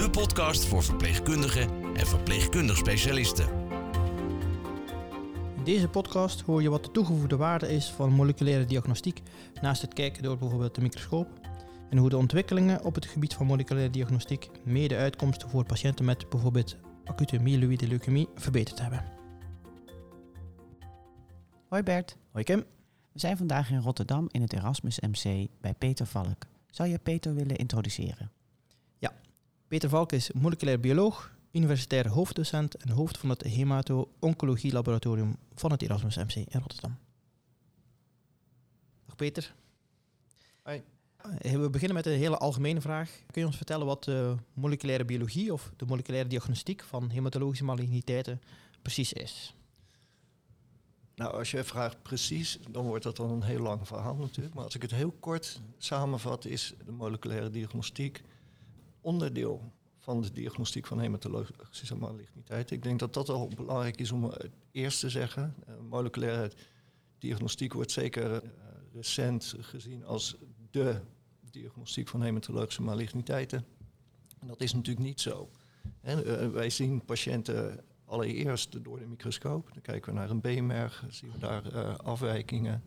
de podcast voor verpleegkundigen en verpleegkundig specialisten. In deze podcast hoor je wat de toegevoegde waarde is van moleculaire diagnostiek naast het kijken door bijvoorbeeld de microscoop en hoe de ontwikkelingen op het gebied van moleculaire diagnostiek mede uitkomsten voor patiënten met bijvoorbeeld acute myeloïde leukemie verbeterd hebben. Hoi Bert, Hoi Kim. we zijn vandaag in Rotterdam in het Erasmus MC bij Peter Valk. Zou je Peter willen introduceren? Peter Valk is moleculair bioloog, universitair hoofddocent en hoofd van het Hemato-Oncologie Laboratorium van het Erasmus MC in Rotterdam. Dag Peter. Hoi. Eh, We beginnen met een hele algemene vraag. Kun je ons vertellen wat de moleculaire biologie of de moleculaire diagnostiek van hematologische maligniteiten precies is? Nou, als je vraagt precies, dan wordt dat dan een heel lang verhaal natuurlijk. Maar als ik het heel kort samenvat, is de moleculaire diagnostiek onderdeel van de diagnostiek van hematologische maligniteit. Ik denk dat dat al belangrijk is om het eerst te zeggen. Eh, moleculaire diagnostiek wordt zeker eh, recent gezien als de diagnostiek van hematologische maligniteiten. En dat is natuurlijk niet zo. Eh, wij zien patiënten allereerst door de microscoop. Dan kijken we naar een beenmerg, zien we daar afwijkingen.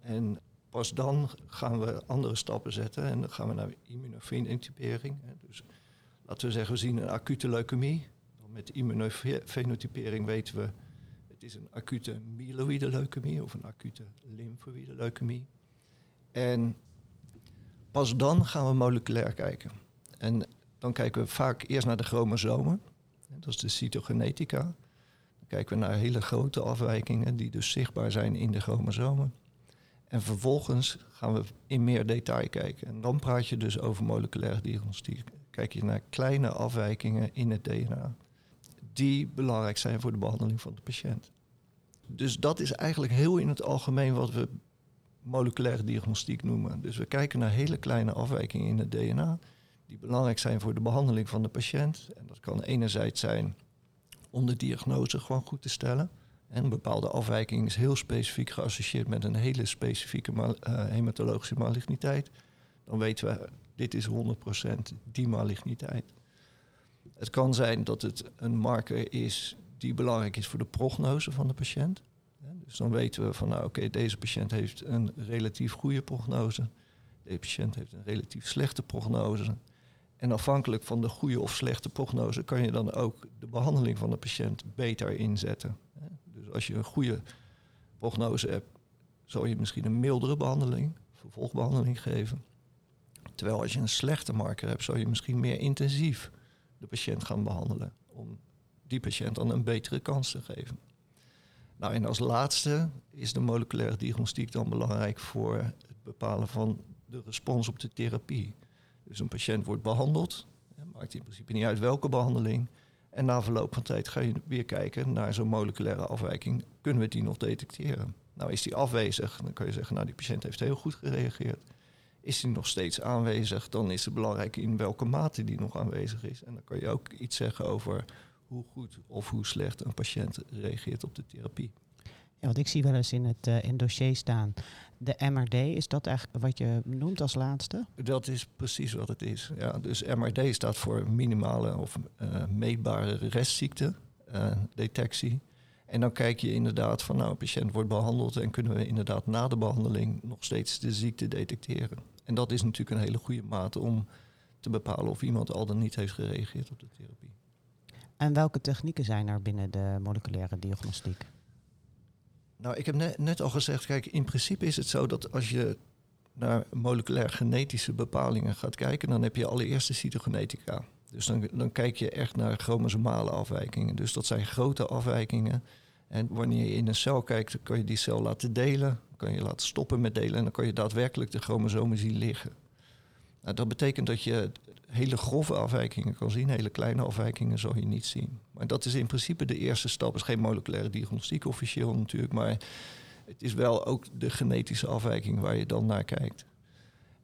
En pas dan gaan we andere stappen zetten en dan gaan we naar immunofenotypering. Dus laten we zeggen, we zien een acute leukemie. Met immunofenotypering weten we, het is een acute myeloïde leukemie of een acute lymfoïde leukemie. En pas dan gaan we moleculair kijken. En dan kijken we vaak eerst naar de chromosomen. Dat is de cytogenetica. Dan kijken we naar hele grote afwijkingen die dus zichtbaar zijn in de chromosomen. En vervolgens gaan we in meer detail kijken. En dan praat je dus over moleculaire diagnostiek. Kijk je naar kleine afwijkingen in het DNA die belangrijk zijn voor de behandeling van de patiënt. Dus dat is eigenlijk heel in het algemeen wat we moleculaire diagnostiek noemen. Dus we kijken naar hele kleine afwijkingen in het DNA die belangrijk zijn voor de behandeling van de patiënt. En dat kan enerzijds zijn om de diagnose gewoon goed te stellen. En een bepaalde afwijking is heel specifiek geassocieerd met een hele specifieke eh, hematologische maligniteit. Dan weten we, dit is 100% die maligniteit. Het kan zijn dat het een marker is die belangrijk is voor de prognose van de patiënt. Dus dan weten we van, nou oké, deze patiënt heeft een relatief goede prognose. Deze patiënt heeft een relatief slechte prognose. En afhankelijk van de goede of slechte prognose kan je dan ook de behandeling van de patiënt beter inzetten. Als je een goede prognose hebt, zal je misschien een mildere behandeling, vervolgbehandeling geven. Terwijl als je een slechte marker hebt, zou je misschien meer intensief de patiënt gaan behandelen. Om die patiënt dan een betere kans te geven. Nou, en als laatste is de moleculaire diagnostiek dan belangrijk voor het bepalen van de respons op de therapie. Dus een patiënt wordt behandeld, hè, maakt in principe niet uit welke behandeling. En na verloop van tijd ga je weer kijken naar zo'n moleculaire afwijking. Kunnen we die nog detecteren? Nou, is die afwezig, dan kan je zeggen, nou, die patiënt heeft heel goed gereageerd. Is die nog steeds aanwezig, dan is het belangrijk in welke mate die nog aanwezig is. En dan kan je ook iets zeggen over hoe goed of hoe slecht een patiënt reageert op de therapie. Ja, want ik zie wel eens in het, eh, in dossier staan. De MRD, is dat eigenlijk wat je noemt als laatste? Dat is precies wat het is. Ja, dus MRD staat voor minimale of eh, meetbare restziekte, eh, detectie. En dan kijk je inderdaad van, nou, een patiënt wordt behandeld en kunnen we inderdaad na de behandeling nog steeds de ziekte detecteren. En dat is natuurlijk een hele goede mate om te bepalen of iemand al dan niet heeft gereageerd op de therapie. En welke technieken zijn er binnen de moleculaire diagnostiek? Nou, ik heb net, al gezegd, kijk, in principe is het zo dat als je naar moleculair genetische bepalingen gaat kijken, dan heb je allereerst de cytogenetica. Dus dan, dan kijk je echt naar chromosomale afwijkingen. Dus dat zijn grote afwijkingen. En wanneer je in een cel kijkt, dan kan je die cel laten delen, kan je laten stoppen met delen en dan kan je daadwerkelijk de chromosomen zien liggen. Nou, dat betekent dat je hele grove afwijkingen kan zien, hele kleine afwijkingen zal je niet zien. Maar dat is in principe de eerste stap. Het is geen moleculaire diagnostiek officieel natuurlijk, maar het is wel ook de genetische afwijking waar je dan naar kijkt.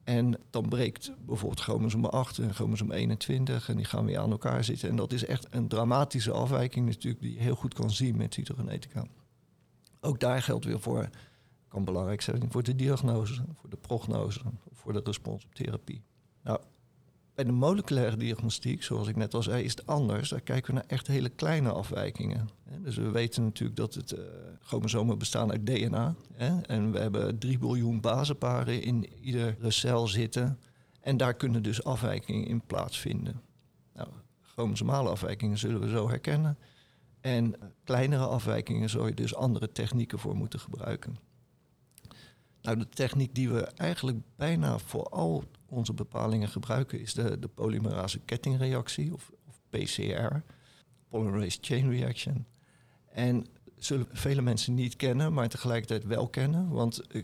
En dan breekt bijvoorbeeld chromosoom 8 en chromosoom 21 en die gaan weer aan elkaar zitten. En dat is echt een dramatische afwijking natuurlijk die je heel goed kan zien met cytogenetica. Ook daar geldt weer voor, kan belangrijk zijn voor de diagnose, voor de prognose, voor de respons op therapie. Nou, bij de moleculaire diagnostiek, zoals ik net al zei, is het anders. Daar kijken we naar echt hele kleine afwijkingen. Dus we weten natuurlijk dat het uh, chromosomen bestaan uit DNA. En we hebben 3 biljoen basenparen in iedere cel zitten. En daar kunnen dus afwijkingen in plaatsvinden. Nou, chromosomale afwijkingen zullen we zo herkennen. En kleinere afwijkingen zou je dus andere technieken voor moeten gebruiken. Nou, de techniek die we eigenlijk bijna voor al onze bepalingen gebruiken is de, de polymerase kettingreactie, of, of PCR, polymerase chain reaction. En zullen vele mensen niet kennen, maar tegelijkertijd wel kennen. Want uh,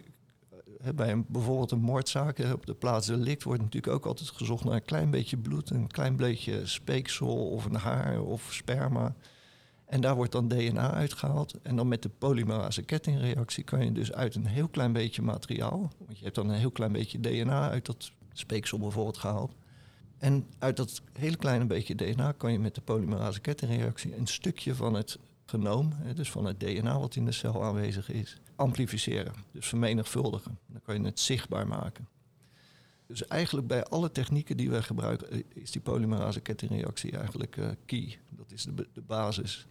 bij een, bijvoorbeeld een moordzaak op de plaats delict wordt natuurlijk ook altijd gezocht naar een klein beetje bloed, een klein beetje speeksel of een haar of sperma. En daar wordt dan DNA uitgehaald. En dan met de polymerase kettingreactie kan je dus uit een heel klein beetje materiaal, want je hebt dan een heel klein beetje DNA uit dat speeksel bijvoorbeeld gehaald. En uit dat hele kleine beetje DNA kan je met de polymerase kettingreactie een stukje van het genoom, dus van het DNA wat in de cel aanwezig is, amplificeren. Dus vermenigvuldigen. Dan kan je het zichtbaar maken. Dus eigenlijk bij alle technieken die wij gebruiken, eh, is die polymerase kettingreactie eigenlijk uh, key. Dat is de, de basis.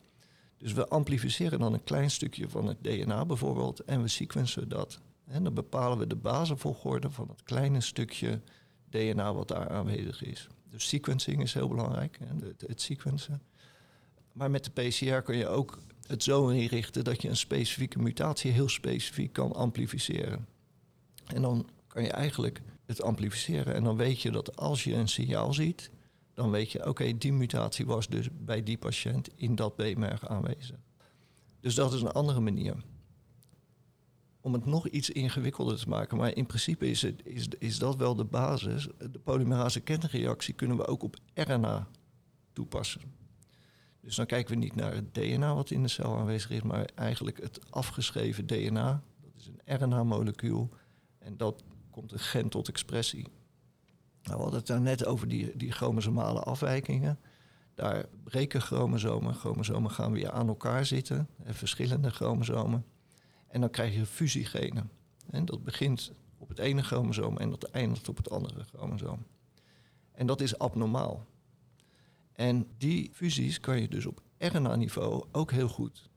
Dus we amplificeren dan een klein stukje van het DNA bijvoorbeeld en we sequencen dat. En dan bepalen we de basisvolgorde van het kleine stukje DNA wat daar aanwezig is. Dus sequencing is heel belangrijk, het, het sequencen. Maar met de PCR kun je ook het zo inrichten dat je een specifieke mutatie heel specifiek kan amplificeren. En dan kan je eigenlijk het amplificeren. En dan weet je dat als je een signaal ziet, dan weet je, oké, die mutatie was dus bij die patiënt in dat B-merg aanwezig. Dus dat is een andere manier. Om het nog iets ingewikkelder te maken, maar in principe is, het, is, is dat wel de basis. De polymerase kettingreactie kunnen we ook op RNA toepassen. Dus dan kijken we niet naar het DNA wat in de cel aanwezig is, maar eigenlijk het afgeschreven DNA. Dat is een RNA-molecuul en dat komt een gen tot expressie. Nou, we hadden het daar net over die, die chromosomale afwijkingen. Daar breken chromosomen. Chromosomen gaan weer aan elkaar zitten, en verschillende chromosomen. En dan krijg je fusiegenen. En dat begint op het ene chromosoom en dat eindigt op het andere chromosoom. En dat is abnormaal. En die fusies kan je dus op RNA-niveau ook heel goed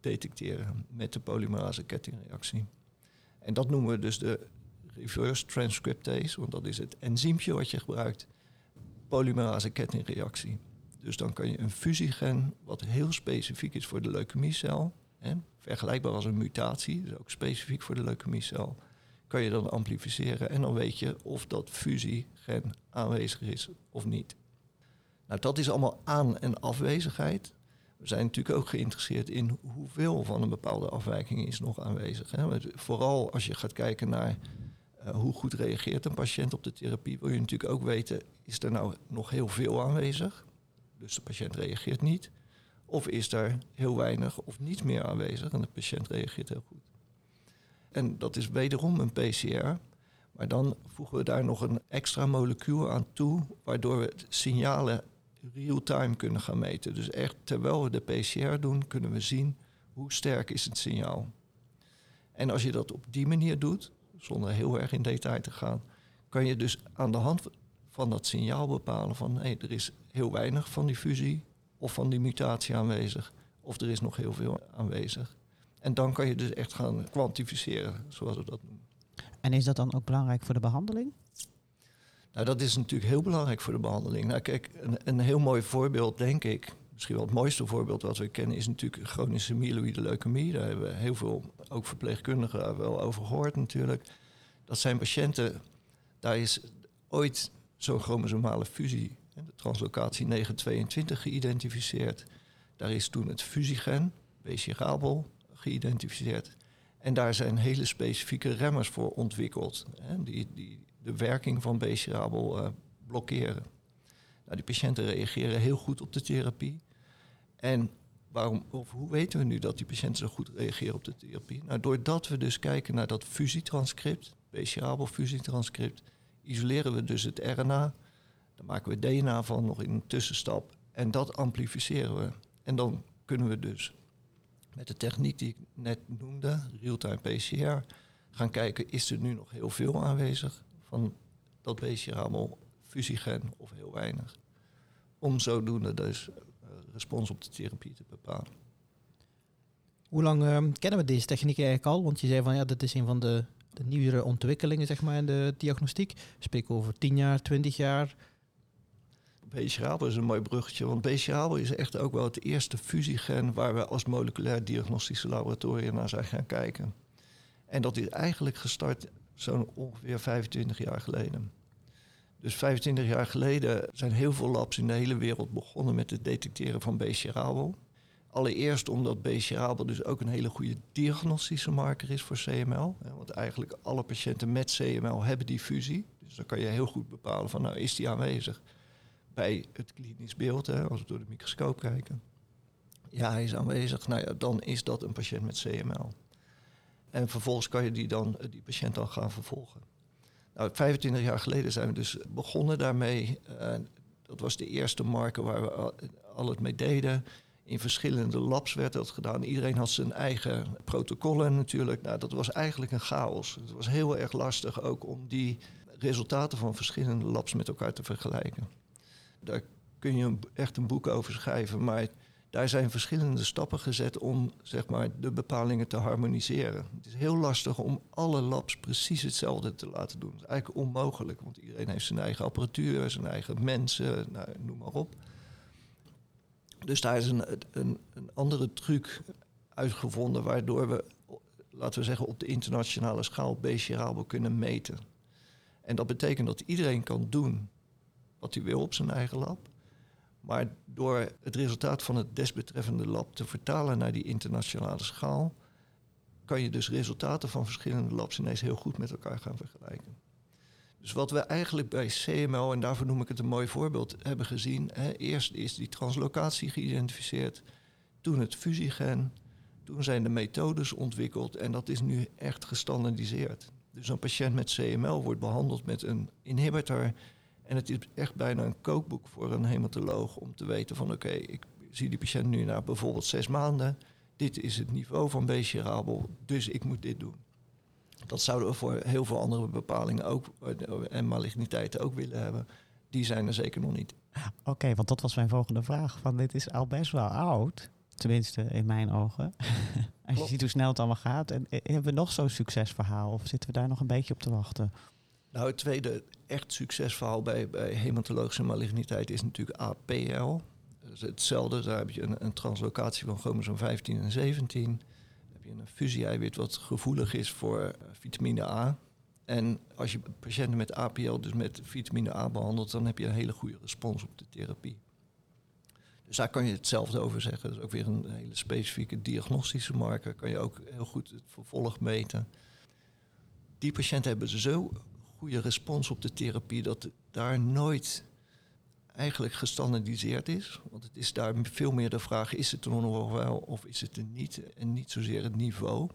detecteren met de polymerase kettingreactie. En dat noemen we dus de reverse transcriptase, want dat is het enzympje wat je gebruikt, polymerase kettingreactie. Dus dan kan je een fusiegen, wat heel specifiek is voor de leukemiecel, hè, vergelijkbaar als een mutatie, dus ook specifiek voor de leukemiecel, kan je dan amplificeren en dan weet je of dat fusiegen aanwezig is of niet. Nou, dat is allemaal aan- en afwezigheid. We zijn natuurlijk ook geïnteresseerd in hoeveel van een bepaalde afwijking is nog aanwezig. Hè. Vooral als je gaat kijken naar hoe goed reageert een patiënt op de therapie, wil je natuurlijk ook weten, is er nou nog heel veel aanwezig? Dus de patiënt reageert niet. Of is er heel weinig of niets meer aanwezig en de patiënt reageert heel goed. En dat is wederom een PCR. Maar dan voegen we daar nog een extra molecuul aan toe, waardoor we signalen real-time kunnen gaan meten. Dus echt terwijl we de PCR doen, kunnen we zien hoe sterk is het signaal. En als je dat op die manier doet, zonder heel erg in detail te gaan, kan je dus aan de hand van dat signaal bepalen van hé, er is heel weinig van die fusie of van die mutatie aanwezig, of er is nog heel veel aanwezig. En dan kan je dus echt gaan kwantificeren, zoals we dat noemen. En is dat dan ook belangrijk voor de behandeling? Nou, dat is natuurlijk heel belangrijk voor de behandeling. Nou, kijk, een, een heel mooi voorbeeld, denk ik, misschien wel het mooiste voorbeeld wat we kennen, is natuurlijk chronische myeloïde leukemie. Daar hebben we heel veel, ook verpleegkundigen, wel over gehoord natuurlijk. Dat zijn patiënten, daar is ooit zo'n chromosomale fusie, de translocatie 922, geïdentificeerd. Daar is toen het fusiegen, BCG-ABL, geïdentificeerd. En daar zijn hele specifieke remmers voor ontwikkeld. Hè, die, die de werking van BCRABEL uh, blokkeren. Nou, die patiënten reageren heel goed op de therapie. En waarom, of hoe weten we nu dat die patiënten zo goed reageren op de therapie? Nou, doordat we dus kijken naar dat fusietranscript, BCRABEL fusietranscript, isoleren we dus het RNA. Dan maken we DNA van nog in een tussenstap. En dat amplificeren we. En dan kunnen we dus met de techniek die ik net noemde, real-time PCR, gaan kijken, is er nu nog heel veel aanwezig van dat BCR-AML fusiegen of heel weinig. Om zodoende dus respons op de therapie te bepalen. Hoe lang uh, kennen we deze techniek eigenlijk al? Want je zei van ja, dat is een van de, de nieuwere ontwikkelingen zeg maar, in de diagnostiek. Spreken over 10 jaar, 20 jaar. BCRABO is een mooi bruggetje, want BCRABO is echt ook wel het eerste fusiegen waar we als moleculair diagnostische laboratorium naar zijn gaan kijken. En dat is eigenlijk gestart zo'n ongeveer 25 jaar geleden. Dus 25 jaar geleden zijn heel veel labs in de hele wereld begonnen met het detecteren van BCRABO. Allereerst omdat BCRABO dus ook een hele goede diagnostische marker is voor CML. Want eigenlijk alle patiënten met CML hebben die fusie. Dus dan kan je heel goed bepalen van nou is die aanwezig bij het klinisch beeld, hè, als we door de microscoop kijken. Ja, hij is aanwezig. Nou ja, dan is dat een patiënt met CML. En vervolgens kan je die, dan, die patiënt dan gaan vervolgen. Nou, 25 jaar geleden zijn we dus begonnen daarmee. Uh, dat was de eerste marker waar we al het mee deden. In verschillende labs werd dat gedaan. Iedereen had zijn eigen protocollen natuurlijk. Nou, dat was eigenlijk een chaos. Het was heel erg lastig ook om die resultaten van verschillende labs met elkaar te vergelijken. Daar kun je echt een boek over schrijven. Maar daar zijn verschillende stappen gezet om zeg maar, de bepalingen te harmoniseren. Het is heel lastig om alle labs precies hetzelfde te laten doen. Het is eigenlijk onmogelijk, want iedereen heeft zijn eigen apparatuur, zijn eigen mensen, nou, noem maar op. Dus daar is een, een, een andere truc uitgevonden waardoor we, laten we zeggen, op de internationale schaal BCRABO kunnen meten. En dat betekent dat iedereen kan doen wat hij wil op zijn eigen lab. Maar door het resultaat van het desbetreffende lab te vertalen naar die internationale schaal, kan je dus resultaten van verschillende labs ineens heel goed met elkaar gaan vergelijken. Dus wat we eigenlijk bij CML, en daarvoor noem ik het een mooi voorbeeld, hebben gezien. Hè, eerst is die translocatie geïdentificeerd, toen het fusiegen, toen zijn de methodes ontwikkeld en dat is nu echt gestandardiseerd. Dus een patiënt met CML wordt behandeld met een inhibitor en het is echt bijna een kookboek voor een hematoloog om te weten van oké, ik zie die patiënt nu na bijvoorbeeld zes maanden. Dit is het niveau van BCRABEL, dus ik moet dit doen. Dat zouden we voor heel veel andere bepalingen ook en maligniteiten ook willen hebben. Die zijn er zeker nog niet. Oké, want dat was mijn volgende vraag. Van dit is al best wel oud. Tenminste, in mijn ogen. Als je ziet hoe snel het allemaal gaat. En eh, hebben we nog zo'n succesverhaal? Of zitten we daar nog een beetje op te wachten? Nou, het tweede echt succesverhaal bij, bij hematologische maligniteit is natuurlijk APL. Is hetzelfde, daar heb je een, translocatie van chromosoom 15 en 17. Dan heb je een fusie-eiwit wat gevoelig is voor uh, vitamine A. En als je patiënten met APL, dus met vitamine A behandelt, dan heb je een hele goede respons op de therapie. Dus daar kan je hetzelfde over zeggen. Dat is ook weer een hele specifieke diagnostische marker. Kan je ook heel goed het vervolg meten. Die patiënten hebben zo goede respons op de therapie, dat daar nooit eigenlijk gestandardiseerd is. Want het is daar veel meer de vraag, is het er nog wel of is het er niet? En niet zozeer het niveau.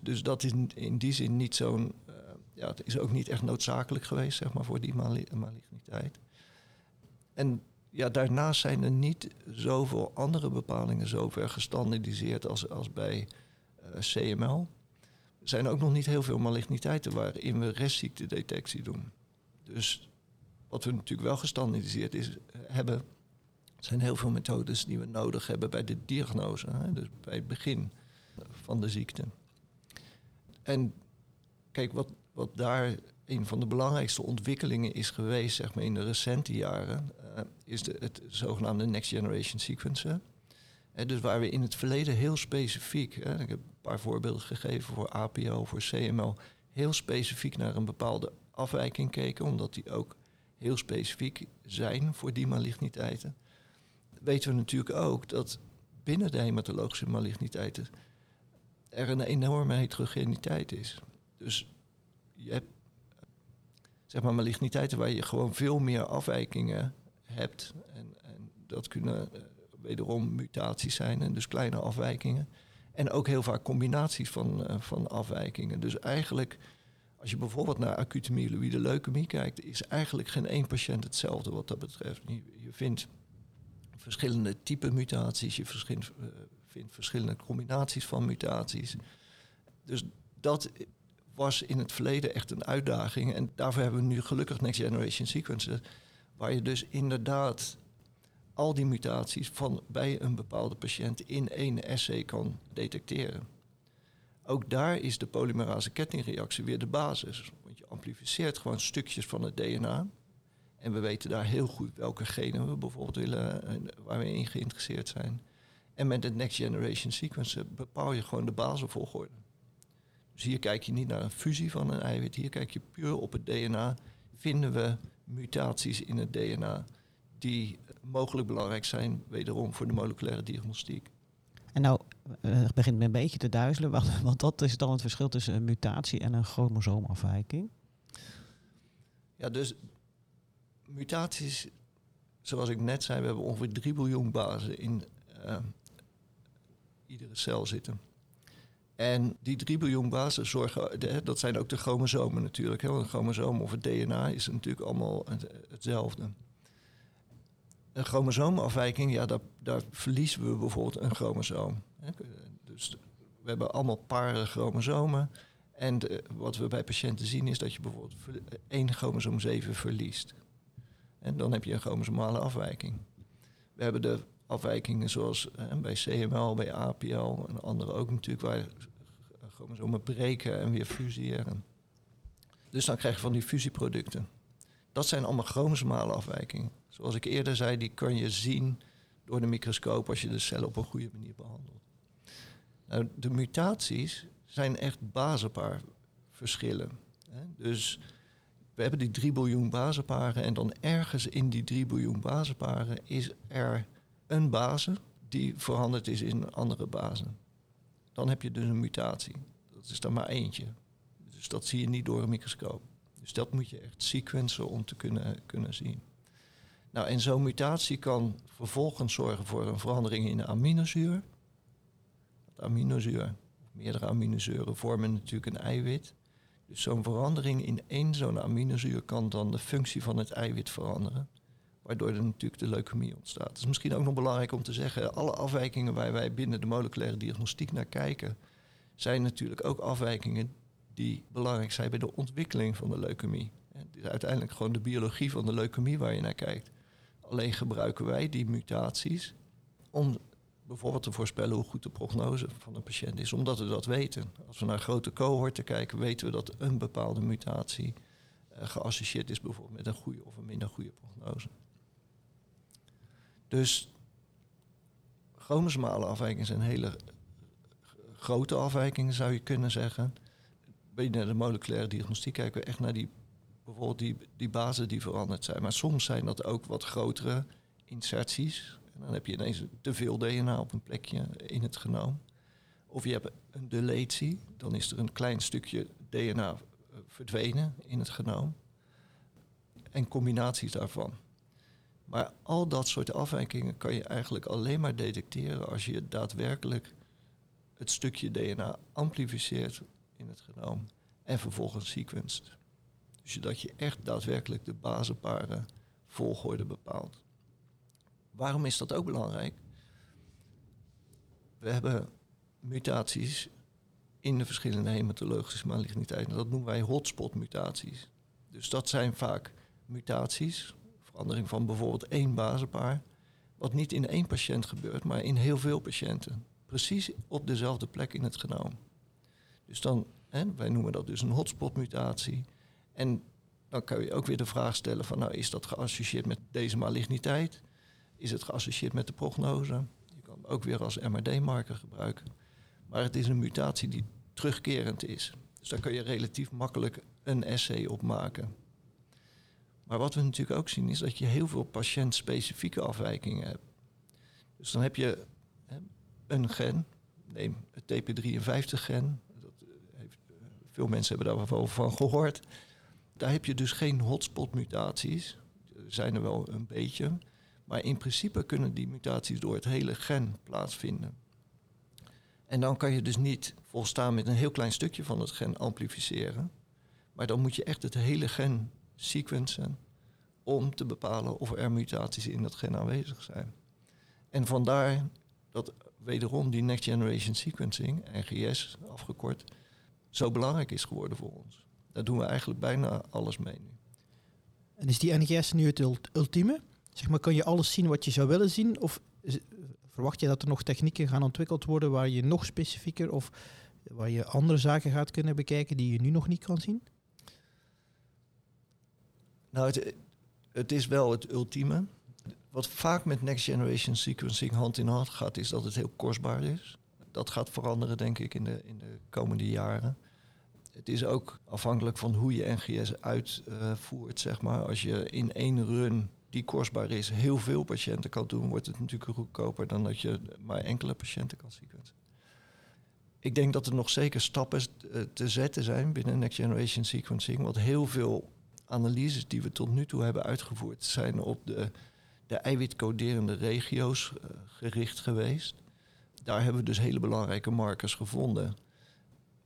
Dus dat is in die zin niet zo'n... Uh, ja, het is ook niet echt noodzakelijk geweest, zeg maar, voor die maligniteit. En ja, daarnaast zijn er niet zoveel andere bepalingen zover gestandardiseerd als, als bij eh, CML zijn ook nog niet heel veel maligniteiten waarin we restziektedetectie doen. Dus wat we natuurlijk wel gestandardiseerd is, eh, hebben, zijn heel veel methodes die we nodig hebben bij de diagnose, hè, dus bij het begin van de ziekte. En kijk, wat, wat daar een van de belangrijkste ontwikkelingen is geweest, zeg maar in de recente jaren, uh, is de, het zogenaamde Next Generation Sequencer dus waar we in het verleden heel specifiek, ik heb een paar voorbeelden gegeven voor APO, voor CML, heel specifiek naar een bepaalde afwijking keken, omdat die ook heel specifiek zijn voor die maligniteiten. Weten we natuurlijk ook dat binnen de hematologische maligniteiten er een enorme heterogeniteit is. Dus je hebt zeg maar maligniteiten waar je gewoon veel meer afwijkingen hebt. En, en dat kunnen uh, wederom mutaties zijn, en dus kleine afwijkingen. En ook heel vaak combinaties van, uh, van afwijkingen. Dus eigenlijk, als je bijvoorbeeld naar acute myeloïde leukemie kijkt, is eigenlijk geen één patiënt hetzelfde wat dat betreft. Je, vindt verschillende type mutaties, je vindt, uh, vindt verschillende combinaties van mutaties. Dus dat was in het verleden echt een uitdaging. En daarvoor hebben we nu gelukkig Next Generation Sequences, waar je dus inderdaad al die mutaties van bij een bepaalde patiënt in één essay kan detecteren. Ook daar is de polymerase kettingreactie weer de basis. Want je amplificeert gewoon stukjes van het DNA. En we weten daar heel goed welke genen we bijvoorbeeld willen, waar we in geïnteresseerd zijn. En met het Next Generation Sequencen bepaal je gewoon de basisvolgorde. Dus hier kijk je niet naar een fusie van een eiwit, hier kijk je puur op het DNA. Vinden we mutaties in het DNA die mogelijk belangrijk zijn, wederom voor de moleculaire diagnostiek. En nou, uh, het begint me een beetje te duizelen, want, want dat is dan het verschil tussen een mutatie en een chromosoomafwijking. Ja, dus mutaties, zoals ik net zei, we hebben ongeveer 3 biljoen bazen in uh, iedere cel zitten. En die 3 biljoen bazen zorgen, dat zijn ook de chromosomen natuurlijk. Hè? Een chromosoom of het DNA is natuurlijk allemaal hetzelfde. Een chromosoomafwijking, ja, daar, daar verliezen we bijvoorbeeld een chromosoom. Dus we hebben allemaal paren chromosomen. En wat we bij patiënten zien is dat je bijvoorbeeld één chromosoom 7 verliest. En dan heb je een chromosomale afwijking. We hebben de afwijkingen zoals eh, bij CML, bij APL en andere ook natuurlijk, waar chromosomen breken en weer fuseren. Dus dan krijg je van die fusieproducten. Dat zijn allemaal chromosomale afwijkingen. Zoals ik eerder zei, die kan je zien door de microscoop als je de cellen op een goede manier behandelt. Nou, de mutaties zijn echt bazenpaar verschillen. Hè? Dus we hebben die 3 biljoen bazenparen en dan ergens in die 3 biljoen bazenparen is er een bazen die veranderd is in een andere bazen. Dan heb je dus een mutatie. Dat is er maar eentje. Dus dat zie je niet door een microscoop. Dus dat moet je echt sequencen om te kunnen, kunnen zien. Nou, en zo'n mutatie kan vervolgens zorgen voor een verandering in de aminozuur. Dat aminozuur, meerdere aminozuren vormen natuurlijk een eiwit. Dus zo'n verandering in één zo'n aminozuur kan dan de functie van het eiwit veranderen. Waardoor er natuurlijk de leukemie ontstaat. Het is misschien ook nog belangrijk om te zeggen, alle afwijkingen waar wij binnen de moleculaire diagnostiek naar kijken, zijn natuurlijk ook afwijkingen die belangrijk zijn bij de ontwikkeling van de leukemie. Het is uiteindelijk gewoon de biologie van de leukemie waar je naar kijkt. Alleen gebruiken wij die mutaties om bijvoorbeeld te voorspellen hoe goed de prognose van een patiënt is, omdat we dat weten. Als we naar grote cohorten kijken, weten we dat een bepaalde mutatie uh, geassocieerd is bijvoorbeeld met een goede of een minder goede prognose. Dus chromosomale afwijkingen zijn hele grote afwijkingen, zou je kunnen zeggen. Binnen de moleculaire diagnostiek kijken we echt naar die, bijvoorbeeld die, die bazen die veranderd zijn. Maar soms zijn dat ook wat grotere inserties. En dan heb je ineens te veel DNA op een plekje in het genoom. Of je hebt een deletie, dan is er een klein stukje DNA verdwenen in het genoom. En combinaties daarvan. Maar al dat soort afwijkingen kan je eigenlijk alleen maar detecteren als je daadwerkelijk het stukje DNA amplificeert in het genoom en vervolgens sequenced. Dus dat je echt daadwerkelijk de basenparen volgorde bepaalt. Waarom is dat ook belangrijk? We hebben mutaties in de verschillende hematologische maligniteiten. Dat noemen wij hotspot mutaties. Dus dat zijn vaak mutaties, verandering van bijvoorbeeld één bazenpaar, wat niet in één patiënt gebeurt, maar in heel veel patiënten. Precies op dezelfde plek in het genoom. Dus dan, wij noemen dat dus een hotspot mutatie. En dan kan je ook weer de vraag stellen van, nou is dat geassocieerd met deze maligniteit? Is het geassocieerd met de prognose? Je kan ook weer als MRD-marker gebruiken. Maar het is een mutatie die terugkerend is. Dus daar kun je relatief makkelijk een essay op maken. Maar wat we natuurlijk ook zien is dat je heel veel patiëntspecifieke afwijkingen hebt. Dus dan heb je een gen, neem het TP53-gen. Dat heeft, veel mensen hebben daar wel van gehoord. Daar heb je dus geen hotspot mutaties. Er zijn er wel een beetje. Maar in principe kunnen die mutaties door het hele gen plaatsvinden. En dan kan je dus niet volstaan met een heel klein stukje van het gen amplificeren. Maar dan moet je echt het hele gen sequencen om te bepalen of er mutaties in dat gen aanwezig zijn. En vandaar dat wederom die Next Generation Sequencing, NGS afgekort, zo belangrijk is geworden voor ons. Daar doen we eigenlijk bijna alles mee nu. En is die NGS nu het ultieme? Zeg maar, kan je alles zien wat je zou willen zien? Of verwacht je dat er nog technieken gaan ontwikkeld worden waar je nog specifieker of waar je andere zaken gaat kunnen bekijken die je nu nog niet kan zien? Nou, het, het is wel het ultieme. Wat vaak met next generation sequencing hand in hand gaat, is dat het heel kostbaar is. Dat gaat veranderen, denk ik, in de, in de komende jaren. Het is ook afhankelijk van hoe je NGS uitvoert, zeg maar. Als je in één run die kostbaar is, heel veel patiënten kan doen, wordt het natuurlijk goedkoper dan dat je maar enkele patiënten kan sequencen. Ik denk dat er nog zeker stappen eh, te zetten zijn binnen Next Generation Sequencing. Want heel veel analyses die we tot nu toe hebben uitgevoerd zijn op de, de eiwitcoderende regio's uh, gericht geweest. Daar hebben we dus hele belangrijke markers gevonden.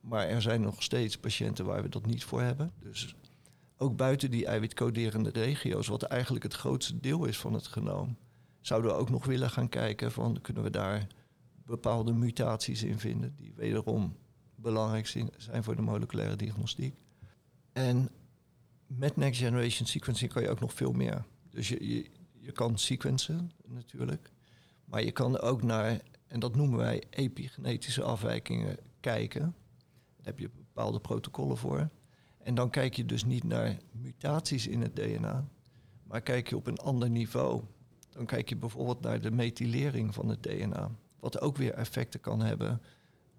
Maar er zijn nog steeds patiënten waar we dat niet voor hebben. Dus ook buiten die eiwitcoderende regio's, wat eigenlijk het grootste deel is van het genoom, zouden we ook nog willen gaan kijken van kunnen we daar bepaalde mutaties in vinden die wederom belangrijk zijn voor de moleculaire diagnostiek. En met next generation sequencing kan je ook nog veel meer. Dus je, je, je kan sequencen natuurlijk, maar je kan ook naar, en dat noemen wij epigenetische afwijkingen, kijken. Heb je bepaalde protocollen voor. En dan kijk je dus niet naar mutaties in het DNA, maar kijk je op een ander niveau. Dan kijk je bijvoorbeeld naar de methylering van het DNA, wat ook weer effecten kan hebben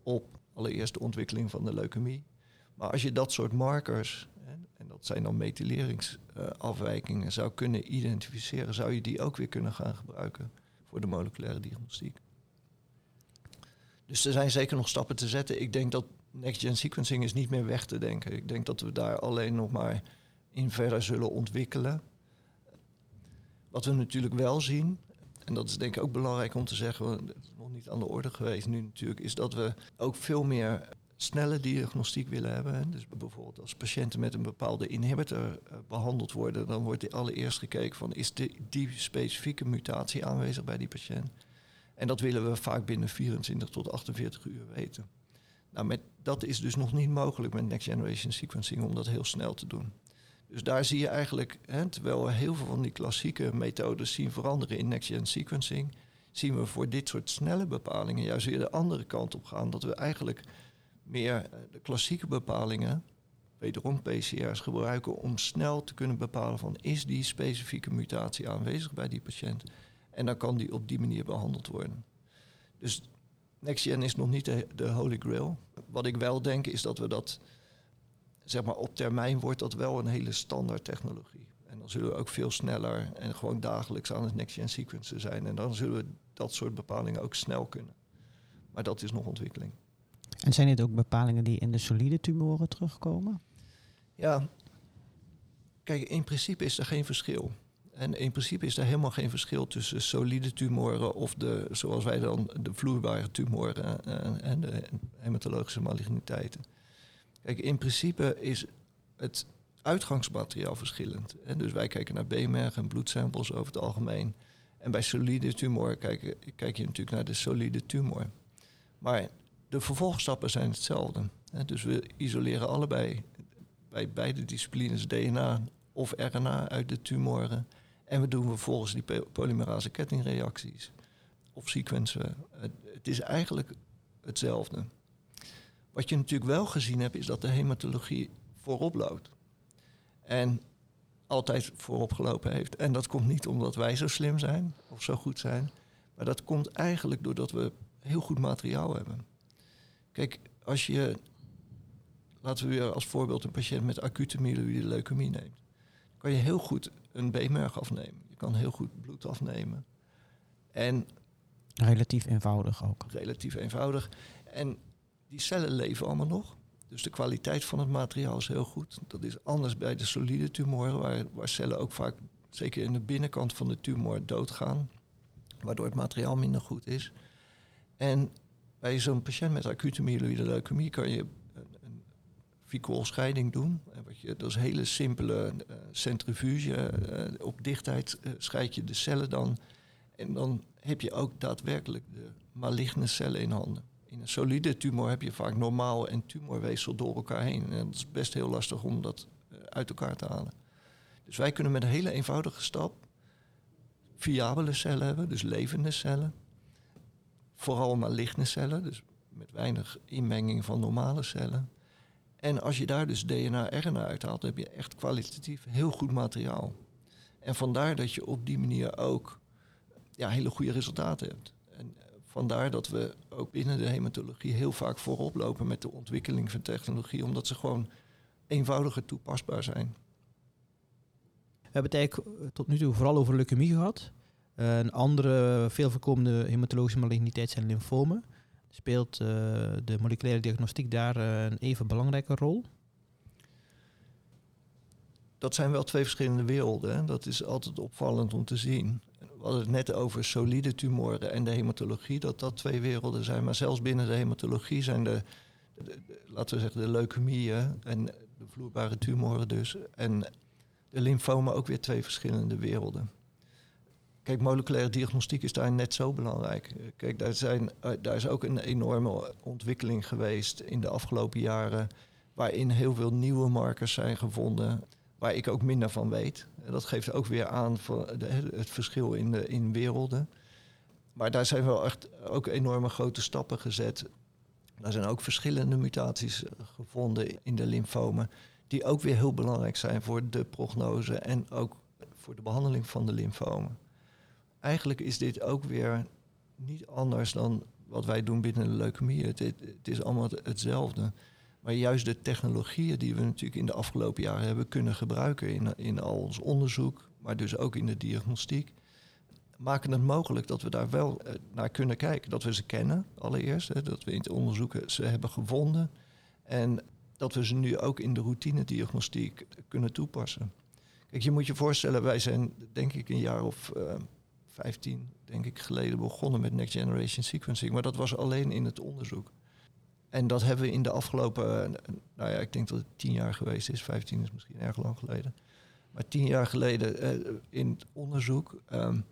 op allereerst de ontwikkeling van de leukemie. Maar als je dat soort markers, en dat zijn dan methyleringsafwijkingen, zou kunnen identificeren, zou je die ook weer kunnen gaan gebruiken voor de moleculaire diagnostiek. Dus er zijn zeker nog stappen te zetten. Ik denk dat next-gen sequencing is niet meer weg te denken. Ik denk dat we daar alleen nog maar in verder zullen ontwikkelen. Wat we natuurlijk wel zien, en dat is denk ik ook belangrijk om te zeggen, het is nog niet aan de orde geweest nu natuurlijk, is dat we ook veel meer snelle diagnostiek willen hebben. Dus bijvoorbeeld als patiënten met een bepaalde inhibitor eh, behandeld worden, dan wordt allereerst gekeken van is die, die specifieke mutatie aanwezig bij die patiënt. En dat willen we vaak binnen 24 tot 48 uur weten. Nou, met, dat is dus nog niet mogelijk met next generation sequencing om dat heel snel te doen. Dus daar zie je eigenlijk, hè, terwijl we heel veel van die klassieke methodes zien veranderen in next gen sequencing, zien we voor dit soort snelle bepalingen juist weer de andere kant op gaan. Dat we eigenlijk meer eh, de klassieke bepalingen, wederom PCR's, gebruiken om snel te kunnen bepalen van is die specifieke mutatie aanwezig bij die patiënt. En dan kan die op die manier behandeld worden. Dus NextGen is nog niet de, de holy grail. Wat ik wel denk is dat we dat, zeg maar op termijn wordt dat wel een hele standaard technologie. En dan zullen we ook veel sneller en gewoon dagelijks aan het NextGen sequencen zijn. En dan zullen we dat soort bepalingen ook snel kunnen. Maar dat is nog ontwikkeling. En zijn dit ook bepalingen die in de solide tumoren terugkomen? Ja, kijk, in principe is er geen verschil. En in principe is er helemaal geen verschil tussen solide tumoren of de, zoals wij dan, de vloeibare tumoren en, en de hematologische maligniteiten. Kijk, in principe is het uitgangsmateriaal verschillend. En dus wij kijken naar beenmerg en bloedsamples over het algemeen. En bij solide tumor kijk, kijk je natuurlijk naar de solide tumor. Maar de vervolgstappen zijn hetzelfde. Dus we isoleren allebei bij beide disciplines DNA of RNA uit de tumoren. En we doen vervolgens die polymerase kettingreacties of sequencen. Het is eigenlijk hetzelfde. Wat je natuurlijk wel gezien hebt, is dat de hematologie voorop loopt. En altijd voorop gelopen heeft. En dat komt niet omdat wij zo slim zijn of zo goed zijn. Maar dat komt eigenlijk doordat we heel goed materiaal hebben. Kijk, als je, laten we weer als voorbeeld een patiënt met acute myeloïde leukemie neemt, kan je heel goed een B-merg afnemen. Je kan heel goed bloed afnemen. En relatief eenvoudig ook. Relatief eenvoudig. En die cellen leven allemaal nog. Dus de kwaliteit van het materiaal is heel goed. Dat is anders bij de solide tumoren, waar, waar cellen ook vaak, zeker in de binnenkant van de tumor, doodgaan. Waardoor het materiaal minder goed is. En bij zo'n patiënt met acute myeloïde leukemie kan je een scheiding doen. wat je, dat is een hele simpele uh, centrifuge. Uh, op dichtheid uh, scheid je de cellen dan. En dan heb je ook daadwerkelijk de maligne cellen in handen. In een solide tumor heb je vaak normaal en tumorweefsel door elkaar heen. En dat is best heel lastig om dat uit elkaar te halen. Dus wij kunnen met een hele eenvoudige stap viabele cellen hebben, dus levende cellen vooral maligne cellen, dus met weinig inmenging van normale cellen. En als je daar dus DNA-RNA uithaalt, heb je echt kwalitatief heel goed materiaal. En vandaar dat je op die manier ook ja, hele goede resultaten hebt. En eh, vandaar dat we ook binnen de hematologie heel vaak voorop lopen met de ontwikkeling van technologie, omdat ze gewoon eenvoudiger toepasbaar zijn. We hebben het eigenlijk eh, tot nu toe vooral over leukemie gehad. Een andere veel voorkomende hematologische maligniteit zijn lymfomen. Speelt uh, de moleculaire diagnostiek daar uh, een even belangrijke rol? Dat zijn wel twee verschillende werelden. Hè. Dat is altijd opvallend om te zien. We hadden het net over solide tumoren en de hematologie, dat dat twee werelden zijn. Maar zelfs binnen de hematologie zijn de, laten we zeggen, de leukemieën en de vloeibare tumoren dus. En de lymfomen ook weer twee verschillende werelden. Kijk, moleculaire diagnostiek is daar net zo belangrijk. Kijk, daar, zijn, eh, daar is ook een enorme ontwikkeling geweest in de afgelopen jaren, waarin heel veel nieuwe markers zijn gevonden, waar ik ook minder van weet. Dat geeft ook weer aan van het verschil in, de, in werelden. Maar daar zijn wel echt ook enorme grote stappen gezet. Er zijn ook verschillende mutaties gevonden in de lymfomen, die ook weer heel belangrijk zijn voor de prognose en ook voor de behandeling van de lymfomen eigenlijk is dit ook weer niet anders dan wat wij doen binnen de leukemie. Het, het, is allemaal hetzelfde. Maar juist de technologieën die we natuurlijk in de afgelopen jaren hebben kunnen gebruiken in, in al ons onderzoek, maar dus ook in de diagnostiek, maken het mogelijk dat we daar wel eh, naar kunnen kijken. Dat we ze kennen allereerst, hè, dat we in het onderzoek ze hebben gevonden en dat we ze nu ook in de routine diagnostiek kunnen toepassen. Kijk, je moet je voorstellen, wij zijn denk ik een jaar of uh, 15, denk ik, geleden begonnen met Next Generation Sequencing. Maar dat was alleen in het onderzoek. En dat hebben we in de afgelopen, eh, nou ja, ik denk dat het tien jaar geweest is. 15 is misschien erg lang geleden. Maar tien jaar geleden uh, in het onderzoek. Um,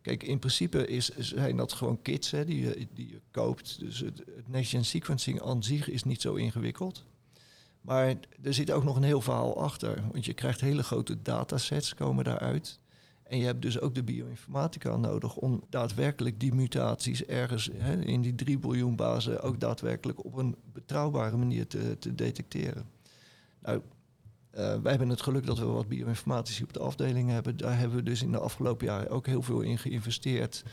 kijk, in principe is, zijn dat gewoon kits hè, die, je, die je koopt. Dus het, het Next Gen Sequencing aan zich is niet zo ingewikkeld. Maar er zit ook nog een heel verhaal achter. Want je krijgt hele grote datasets komen daaruit. En je hebt dus ook de bioinformatica nodig om daadwerkelijk die mutaties ergens hè, in die 3 biljoen bazen ook daadwerkelijk op een betrouwbare manier te, te detecteren. Nou, uh, wij hebben het geluk dat we wat bioinformatici op de afdeling hebben. Daar hebben we dus in de afgelopen jaren ook heel veel in geïnvesteerd.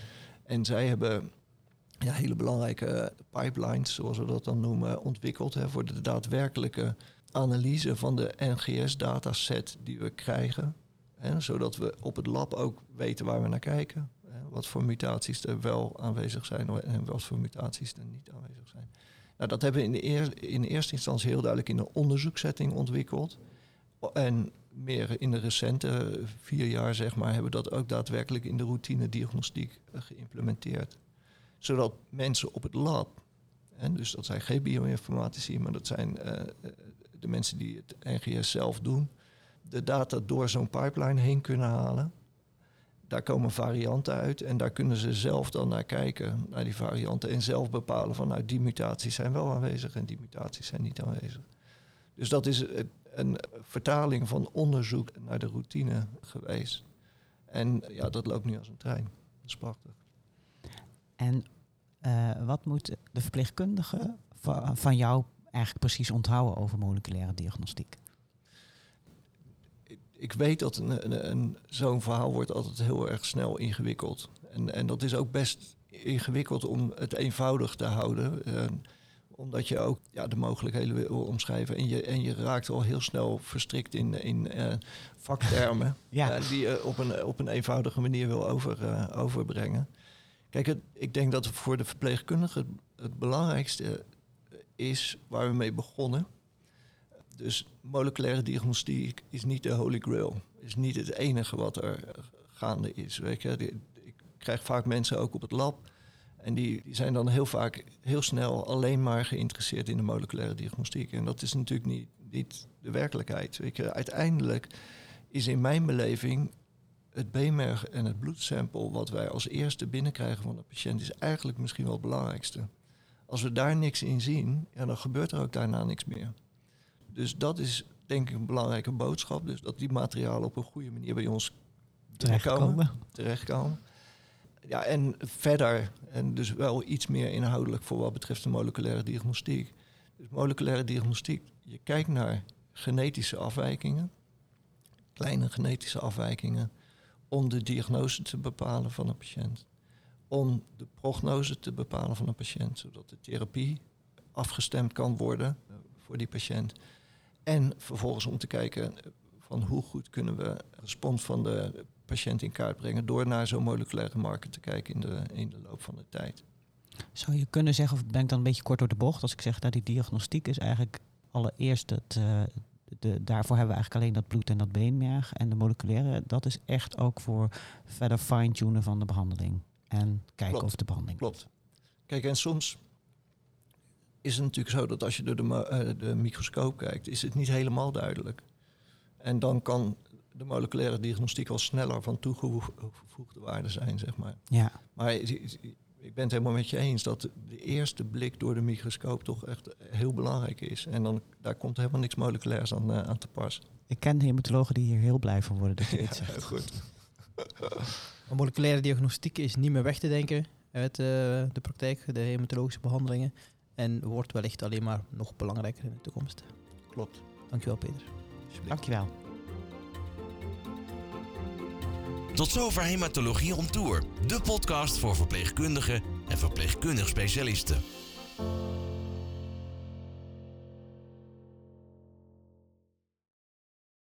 En zij hebben ja, hele belangrijke pipelines, zoals we dat dan noemen, ontwikkeld hè, voor de daadwerkelijke analyse van de NGS-dataset die we krijgen Hè, zodat we op het lab ook weten waar we naar kijken. Hè, wat voor mutaties er wel aanwezig zijn en wat voor mutaties er niet aanwezig zijn. Nou, dat hebben we in, de in eerste instantie heel duidelijk in een onderzoeksetting ontwikkeld. En meer in de recente vier jaar, zeg maar, hebben we dat ook daadwerkelijk in de routine diagnostiek eh, geïmplementeerd. Zodat mensen op het lab, dus dat zijn geen bioinformatici, maar dat zijn uh, de mensen die het NGS zelf doen, de data door zo'n pipeline heen kunnen halen. Daar komen varianten uit en daar kunnen ze zelf dan naar kijken, naar die varianten. En zelf bepalen van nou die mutaties zijn wel aanwezig en die mutaties zijn niet aanwezig. Dus dat is een vertaling van onderzoek naar de routine geweest. En ja, dat loopt nu als een trein. Dat is prachtig. En uh, wat moet de verpleegkundige van jou eigenlijk precies onthouden over moleculaire diagnostiek? Ik weet dat een, een, een zo'n verhaal wordt altijd heel erg snel ingewikkeld. En, en dat is ook best ingewikkeld om het eenvoudig te houden. Uh, omdat je ook ja, de mogelijkheden wil omschrijven. En je, en je raakt al heel snel verstrikt in, in uh, vaktermen. ja. uh, die je op een, op een eenvoudige manier wil over, overbrengen. Kijk, het, ik denk dat voor de verpleegkundige het, het belangrijkste is waar we mee begonnen. Dus moleculaire diagnostiek is niet de holy grail. Is niet het enige wat er gaande is. Weet je? Ik krijg vaak mensen ook op het lab. En die, die zijn dan heel vaak heel snel alleen maar geïnteresseerd in de moleculaire diagnostiek. En dat is natuurlijk niet, niet de werkelijkheid. Uiteindelijk is in mijn beleving het beenmerg en het bloedsample wat wij als eerste binnenkrijgen van de patiënt is eigenlijk misschien wel het belangrijkste. Als we daar niks in zien, dan gebeurt er ook daarna niks meer. Dus dat is denk ik een belangrijke boodschap. Dus dat die materialen op een goede manier bij ons terechtkomen. terechtkomen. Ja, en verder, en dus wel iets meer inhoudelijk voor wat betreft de moleculaire diagnostiek. Dus moleculaire diagnostiek, je kijkt naar genetische afwijkingen, kleine genetische afwijkingen, om de diagnose te bepalen van een patiënt. Om de prognose te bepalen van een patiënt, zodat de therapie afgestemd kan worden voor die patiënt. En vervolgens om te kijken eh, van hoe goed kunnen we respons van de patiënt in kaart brengen door naar zo'n moleculaire marker te kijken in de, in de loop van de tijd. Zou je kunnen zeggen, of ben ik dan een beetje kort door de bocht, als ik zeg dat die diagnostiek is eigenlijk allereerst het, uh, de, daarvoor hebben we eigenlijk alleen dat bloed en dat beenmerg. En de moleculaire, dat is echt ook voor verder fine-tunen van de behandeling. En kijken of de behandeling. Klopt. Kijk, en soms is het natuurlijk zo dat als je door de, uh, de microscoop kijkt, is het niet helemaal duidelijk. En dan kan de moleculaire diagnostiek al sneller van toegevoegde waarde zijn, zeg maar. Ja. Maar ik ben het helemaal met je eens dat de eerste blik door de microscoop toch echt heel belangrijk is. En dan, daar komt helemaal niks moleculairs aan, uh, aan te pas. Ik ken hematologen die hier heel blij van worden dat je dit zegt. goed. moleculaire diagnostiek is niet meer weg te denken uit uh, de praktijk, de hematologische behandelingen. En wordt wellicht alleen maar nog belangrijker in de toekomst. Klopt. Dankjewel Peter. Dankjewel. Tot zover Hematologie on Tour, de podcast voor verpleegkundigen en verpleegkundig specialisten.